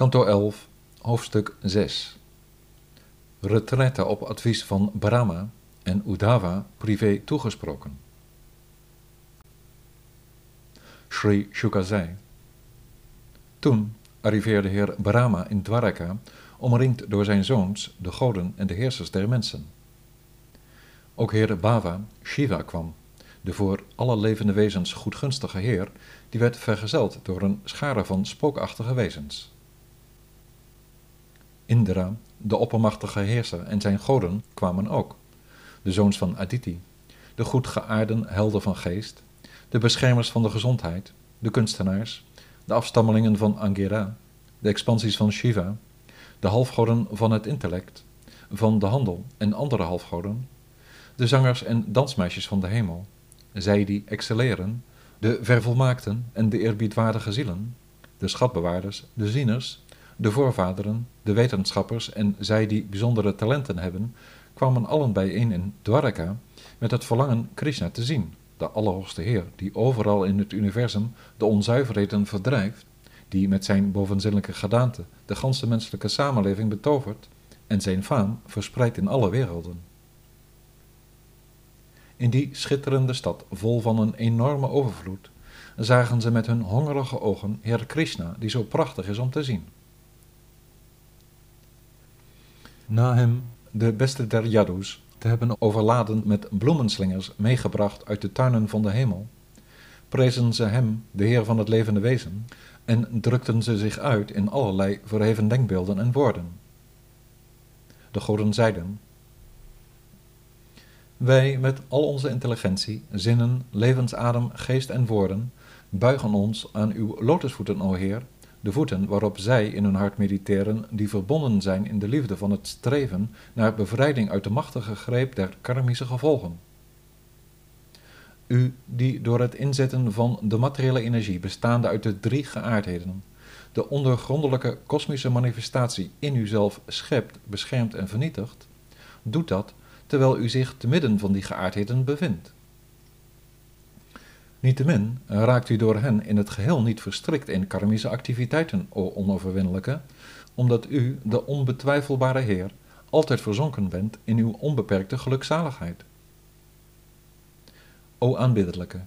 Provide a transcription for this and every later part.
Kanto 11, hoofdstuk 6. Retraite op advies van Brahma en Uddhava privé toegesproken. Sri Shuka zei. Toen arriveerde heer Brahma in Dwaraka, omringd door zijn zoons, de goden en de heersers der mensen. Ook heer Bava, Shiva, kwam, de voor alle levende wezens goedgunstige heer, die werd vergezeld door een schare van spookachtige wezens. Indra, de oppermachtige heerser en zijn goden kwamen ook, de zoons van Aditi, de goedgeaarden helden van geest, de beschermers van de gezondheid, de kunstenaars, de afstammelingen van Angera, de expansies van Shiva, de halfgoden van het intellect, van de handel en andere halfgoden, de zangers en dansmeisjes van de hemel, zij die excelleren, de vervolmaakten en de eerbiedwaardige zielen, de schatbewaarders, de zieners, de voorvaderen, de wetenschappers en zij die bijzondere talenten hebben, kwamen allen bijeen in Dwaraka met het verlangen Krishna te zien, de Allerhoogste Heer, die overal in het universum de onzuiverheden verdrijft, die met zijn bovenzinnelijke gedaante de ganse menselijke samenleving betovert en zijn faam verspreidt in alle werelden. In die schitterende stad, vol van een enorme overvloed, zagen ze met hun hongerige ogen Heer Krishna, die zo prachtig is om te zien. Na hem, de beste der Yadus, te hebben overladen met bloemenslingers meegebracht uit de tuinen van de hemel, prezen ze hem, de Heer van het levende wezen, en drukten ze zich uit in allerlei verheven denkbeelden en woorden. De goden zeiden, wij met al onze intelligentie, zinnen, levensadem, geest en woorden, buigen ons aan uw lotusvoeten, o Heer, de voeten waarop zij in hun hart mediteren, die verbonden zijn in de liefde van het streven naar bevrijding uit de machtige greep der karmische gevolgen. U die door het inzetten van de materiële energie bestaande uit de drie geaardheden, de ondergrondelijke kosmische manifestatie in uzelf schept, beschermt en vernietigt, doet dat terwijl u zich te midden van die geaardheden bevindt. Niettemin raakt u door hen in het geheel niet verstrikt in karmische activiteiten, o onoverwinnelijke, omdat u, de onbetwijfelbare Heer, altijd verzonken bent in uw onbeperkte gelukzaligheid. O aanbiddelijke,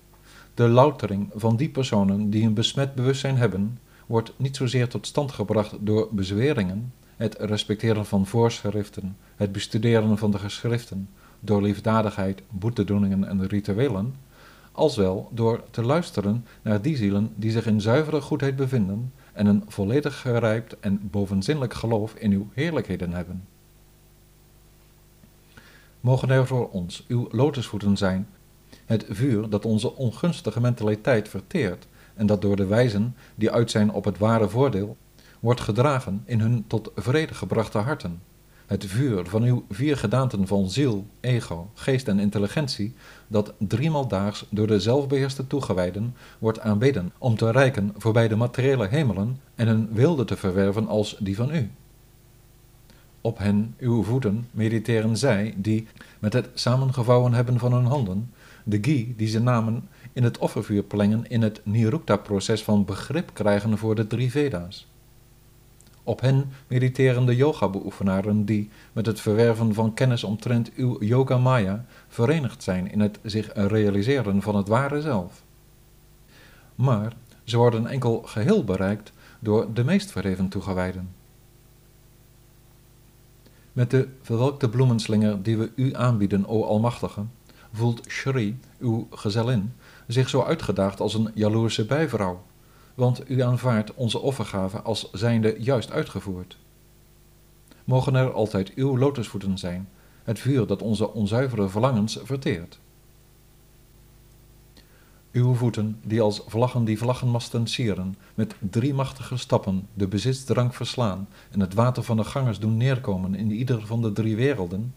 de loutering van die personen die een besmet bewustzijn hebben, wordt niet zozeer tot stand gebracht door bezweringen, het respecteren van voorschriften, het bestuderen van de geschriften, door liefdadigheid, boetedoeningen en rituelen, als wel door te luisteren naar die zielen die zich in zuivere goedheid bevinden en een volledig gerijpt en bovenzinnelijk geloof in uw heerlijkheden hebben. Mogen voor ons uw lotusvoeten zijn, het vuur dat onze ongunstige mentaliteit verteert en dat door de wijzen die uit zijn op het ware voordeel wordt gedragen in hun tot vrede gebrachte harten. Het vuur van uw vier gedaanten van ziel, ego, geest en intelligentie, dat driemaal daags door de zelfbeheerste toegewijden wordt aanbeden om te reiken voorbij de materiële hemelen en hun wilde te verwerven als die van u. Op hen, uw voeten, mediteren zij, die, met het samengevouwen hebben van hun handen, de ghee die ze namen in het offervuur plengen in het Nirukta-proces van begrip krijgen voor de drie Veda's. Op hen mediteren de yoga-beoefenaren die, met het verwerven van kennis omtrent uw yoga maya, verenigd zijn in het zich realiseren van het ware zelf. Maar ze worden enkel geheel bereikt door de meest verheven toegewijden. Met de verwelkte bloemenslinger die we u aanbieden, o Almachtige, voelt Shri, uw gezellin, zich zo uitgedaagd als een jaloerse bijvrouw want u aanvaardt onze offergave als zijnde juist uitgevoerd. Mogen er altijd uw lotusvoeten zijn, het vuur dat onze onzuivere verlangens verteert. Uw voeten, die als vlaggen die vlaggenmasten sieren, met drie machtige stappen de bezitsdrang verslaan en het water van de gangers doen neerkomen in ieder van de drie werelden,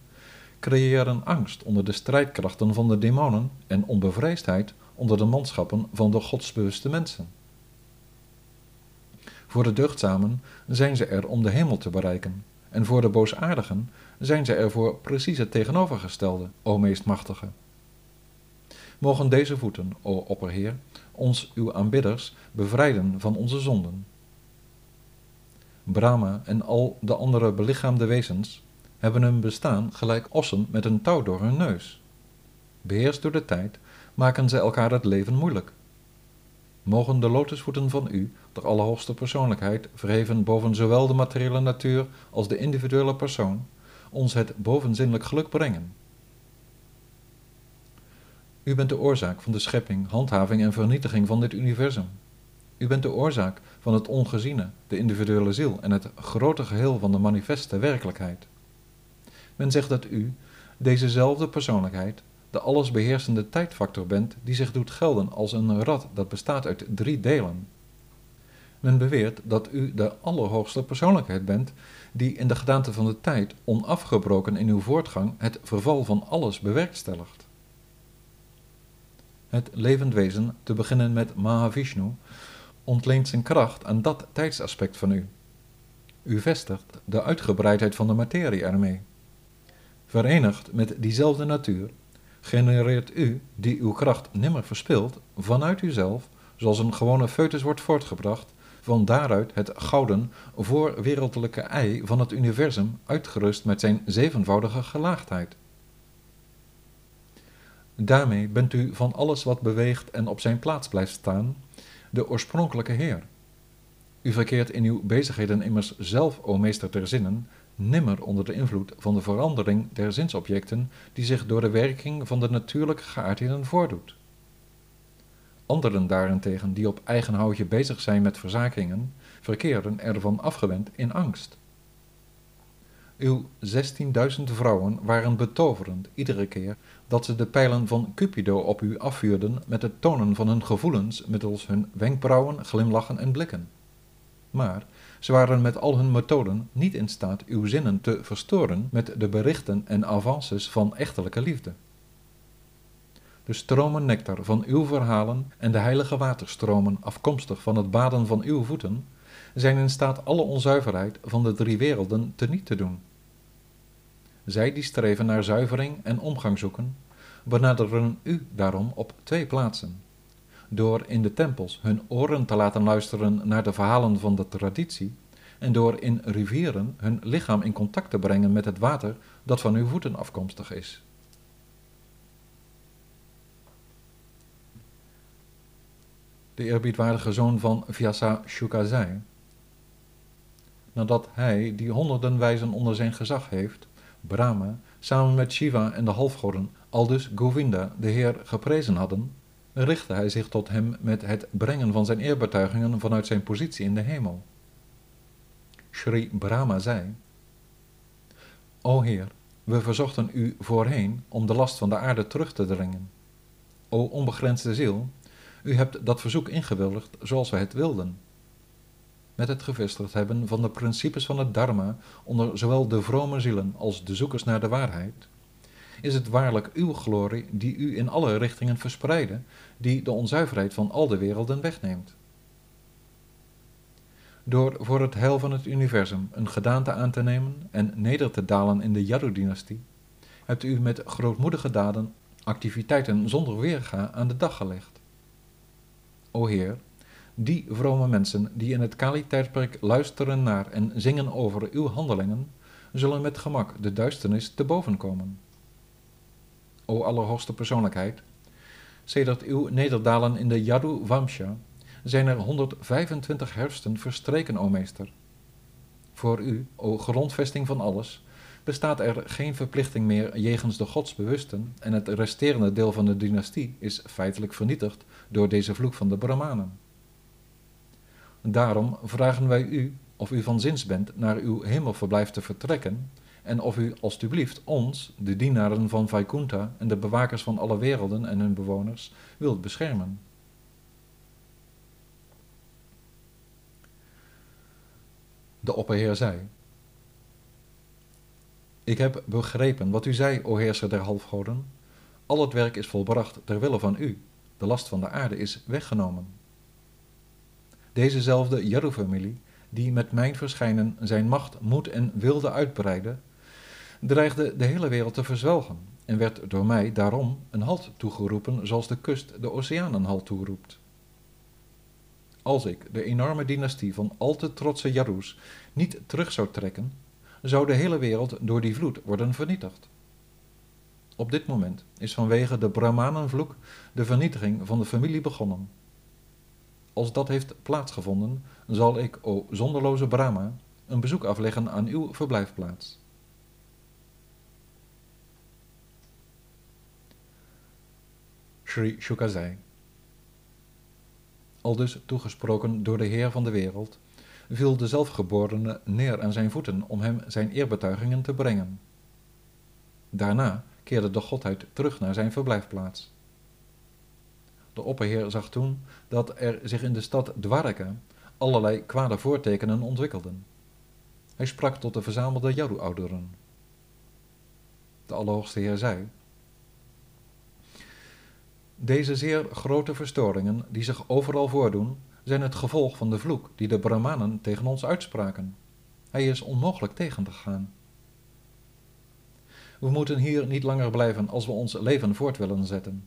creëren angst onder de strijdkrachten van de demonen en onbevreesdheid onder de manschappen van de godsbewuste mensen. Voor de deugdzamen zijn ze er om de hemel te bereiken, en voor de boosaardigen zijn ze er voor precies het tegenovergestelde, o meest machtige. Mogen deze voeten, o opperheer, ons, uw aanbidders, bevrijden van onze zonden. Brahma en al de andere belichaamde wezens hebben hun bestaan gelijk ossen met een touw door hun neus. Beheerst door de tijd maken ze elkaar het leven moeilijk. Mogen de lotusvoeten van u, de Allerhoogste Persoonlijkheid, verheven boven zowel de materiële natuur als de individuele persoon, ons het bovenzinnelijk geluk brengen. U bent de oorzaak van de schepping, handhaving en vernietiging van dit universum. U bent de oorzaak van het ongeziene, de individuele ziel en het grote geheel van de manifeste werkelijkheid. Men zegt dat u, dezezelfde persoonlijkheid, de allesbeheersende tijdfactor bent die zich doet gelden als een rad dat bestaat uit drie delen. Men beweert dat u de allerhoogste persoonlijkheid bent die in de gedaante van de tijd onafgebroken in uw voortgang het verval van alles bewerkstelligt. Het levend wezen, te beginnen met Mahavishnu, ontleent zijn kracht aan dat tijdsaspect van u. U vestigt de uitgebreidheid van de materie ermee. Verenigd met diezelfde natuur, genereert u, die uw kracht nimmer verspilt, vanuit uzelf, zoals een gewone foetus wordt voortgebracht, van daaruit het gouden, voorwereldelijke ei van het universum, uitgerust met zijn zevenvoudige gelaagdheid. Daarmee bent u van alles wat beweegt en op zijn plaats blijft staan, de oorspronkelijke Heer. U verkeert in uw bezigheden immers zelf, o meester ter zinnen, nimmer onder de invloed van de verandering der zinsobjecten die zich door de werking van de natuurlijke geaardheden voordoet. Anderen daarentegen, die op eigen houtje bezig zijn met verzakingen, verkeren ervan afgewend in angst. Uw zestienduizend vrouwen waren betoverend iedere keer dat ze de pijlen van Cupido op u afvuurden met het tonen van hun gevoelens middels hun wenkbrauwen, glimlachen en blikken. Maar ze waren met al hun methoden niet in staat uw zinnen te verstoren met de berichten en avances van echtelijke liefde. De stromen nectar van uw verhalen en de heilige waterstromen afkomstig van het baden van uw voeten zijn in staat alle onzuiverheid van de drie werelden teniet te doen. Zij die streven naar zuivering en omgang zoeken, benaderen u daarom op twee plaatsen. Door in de tempels hun oren te laten luisteren naar de verhalen van de traditie, en door in rivieren hun lichaam in contact te brengen met het water dat van uw voeten afkomstig is. De eerbiedwaardige zoon van Vyasa Shuka zei, nadat hij, die honderden wijzen onder zijn gezag heeft, Brahma, samen met Shiva en de halfgoden, aldus Govinda, de Heer, geprezen hadden, richtte hij zich tot hem met het brengen van zijn eerbetuigingen vanuit zijn positie in de hemel. Sri Brahma zei, O Heer, we verzochten u voorheen om de last van de aarde terug te dringen. O onbegrensde ziel, u hebt dat verzoek ingewilligd zoals wij het wilden met het gevestigd hebben van de principes van het Dharma onder zowel de vrome zielen als de zoekers naar de waarheid, is het waarlijk uw glorie die u in alle richtingen verspreidde, die de onzuiverheid van al de werelden wegneemt. Door voor het heil van het universum een gedaante aan te nemen en neder te dalen in de Yadu-dynastie, hebt u met grootmoedige daden activiteiten zonder weerga aan de dag gelegd. O Heer, die vrome mensen die in het Kali-tijdperk luisteren naar en zingen over uw handelingen, zullen met gemak de duisternis te boven komen. O Allerhoogste Persoonlijkheid, sedert uw nederdalen in de Yadu Vamsha zijn er 125 herfsten verstreken, o meester. Voor u, o grondvesting van alles, bestaat er geen verplichting meer jegens de godsbewusten en het resterende deel van de dynastie is feitelijk vernietigd door deze vloek van de Brahmanen. Daarom vragen wij u of u van zins bent naar uw hemelverblijf te vertrekken en of u alstublieft ons, de dienaren van Vaikunta en de bewakers van alle werelden en hun bewoners, wilt beschermen. De opperheer zei, Ik heb begrepen wat u zei, o heerser der halfgoden. Al het werk is volbracht ter wille van u. De last van de aarde is weggenomen. Dezezelfde Jeru-familie, die met mijn verschijnen zijn macht, moed en wilde uitbreiden, dreigde de hele wereld te verzwelgen en werd door mij daarom een halt toegeroepen zoals de kust de oceaan een halt toeroept. als ik de enorme dynastie van al te trotse Jarus niet terug zou trekken, zou de hele wereld door die vloed worden vernietigd. Op dit moment is vanwege de Brahmanenvloek de vernietiging van de familie begonnen. Als dat heeft plaatsgevonden, zal ik, o zonderloze Brahma, een bezoek afleggen aan uw verblijfplaats. Sri Shuka zei. Aldus toegesproken door de Heer van de wereld, viel de zelfgeborene neer aan zijn voeten om hem zijn eerbetuigingen te brengen. Daarna keerde de godheid terug naar zijn verblijfplaats. De opperheer zag toen dat er zich in de stad Dwarka allerlei kwade voortekenen ontwikkelden. Hij sprak tot de verzamelde Jaru-ouderen. De Allerhoogste Heer zei: Deze zeer grote verstoringen die zich overal voordoen, zijn het gevolg van de vloek die de Brahmanen tegen ons uitspraken. Hij is onmogelijk tegen te gaan. We moeten hier niet langer blijven als we ons leven voort willen zetten.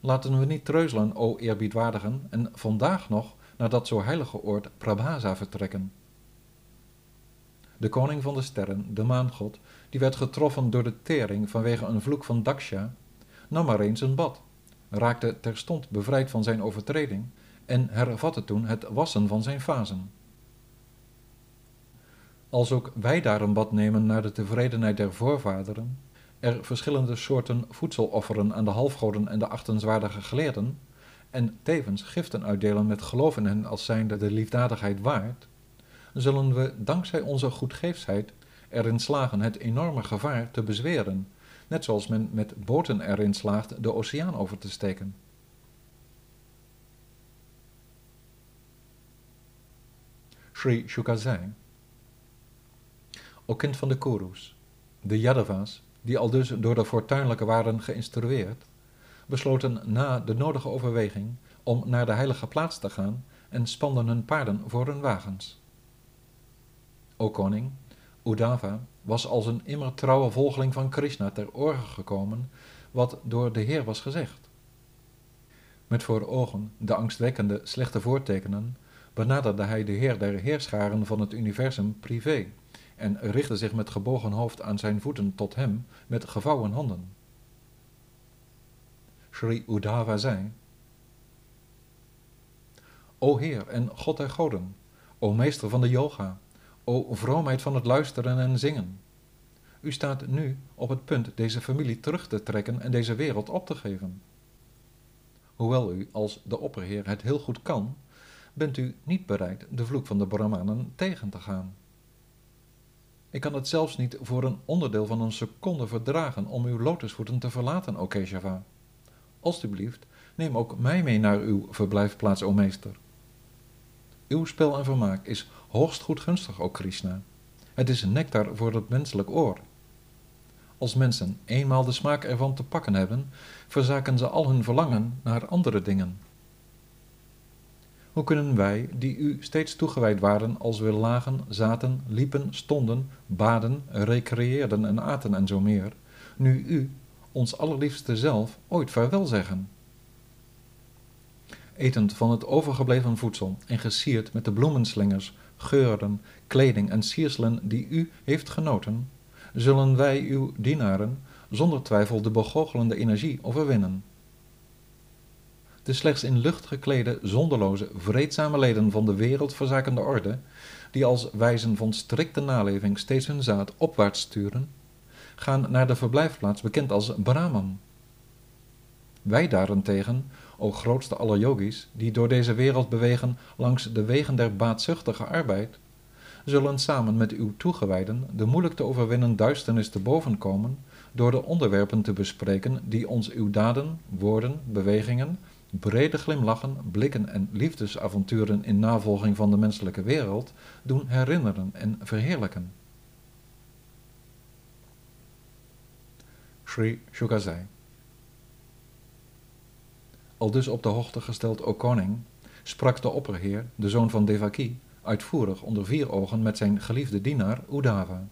Laten we niet treuzelen, o eerbiedwaardigen, en vandaag nog naar dat zo heilige oord Prabhasa vertrekken. De koning van de sterren, de maangod, die werd getroffen door de tering vanwege een vloek van Daksha, nam maar eens een bad, raakte terstond bevrijd van zijn overtreding en hervatte toen het wassen van zijn fasen. Als ook wij daar een bad nemen naar de tevredenheid der voorvaderen, er verschillende soorten voedsel offeren aan de halfgoden en de achtenswaardige geleerden, en tevens giften uitdelen met geloof in hen als zijnde de liefdadigheid waard, zullen we dankzij onze goedgeefsheid erin slagen het enorme gevaar te bezweren, net zoals men met boten erin slaagt de oceaan over te steken. Sri Shukazai O kind van de Kurus, de Yadavas, die al dus door de fortuinlijke waren geïnstrueerd, besloten na de nodige overweging om naar de heilige plaats te gaan en spanden hun paarden voor hun wagens. O koning, Udava was als een immer trouwe volgeling van Krishna ter oren gekomen wat door de Heer was gezegd. Met voor ogen de angstwekkende slechte voortekenen benaderde hij de Heer der Heerscharen van het universum privé en richtte zich met gebogen hoofd aan zijn voeten tot hem met gevouwen handen. Sri Udava zei: O Heer en God der goden, o meester van de yoga, o vroomheid van het luisteren en zingen. U staat nu op het punt deze familie terug te trekken en deze wereld op te geven. Hoewel u als de opperheer het heel goed kan, bent u niet bereid de vloek van de Brahmanen tegen te gaan. Ik kan het zelfs niet voor een onderdeel van een seconde verdragen om uw lotusvoeten te verlaten, o Keshava. Alsjeblieft, neem ook mij mee naar uw verblijfplaats, o meester. Uw spel en vermaak is hoogst goedgunstig, o Krishna. Het is nectar voor het menselijk oor. Als mensen eenmaal de smaak ervan te pakken hebben, verzaken ze al hun verlangen naar andere dingen. Hoe kunnen wij, die u steeds toegewijd waren als we lagen, zaten, liepen, stonden, baden, recreëerden en aten en zo meer, nu u, ons allerliefste zelf, ooit vaarwel zeggen? Etend van het overgebleven voedsel en gesierd met de bloemenslingers, geuren, kleding en sierselen die u heeft genoten, zullen wij uw dienaren zonder twijfel de begoochelende energie overwinnen de slechts in lucht geklede, zonderloze, vreedzame leden van de wereldverzakende orde, die als wijzen van strikte naleving steeds hun zaad opwaarts sturen, gaan naar de verblijfplaats bekend als Brahman. Wij daarentegen, o grootste aller yogis, die door deze wereld bewegen langs de wegen der baatzuchtige arbeid, zullen samen met uw toegewijden de moeilijk te overwinnen duisternis te boven komen door de onderwerpen te bespreken die ons uw daden, woorden, bewegingen brede glimlachen, blikken en liefdesavonturen in navolging van de menselijke wereld doen herinneren en verheerlijken. Sri Shukazai Al dus op de hoogte gesteld, o koning, sprak de opperheer, de zoon van Devaki, uitvoerig onder vier ogen met zijn geliefde dienaar Udava.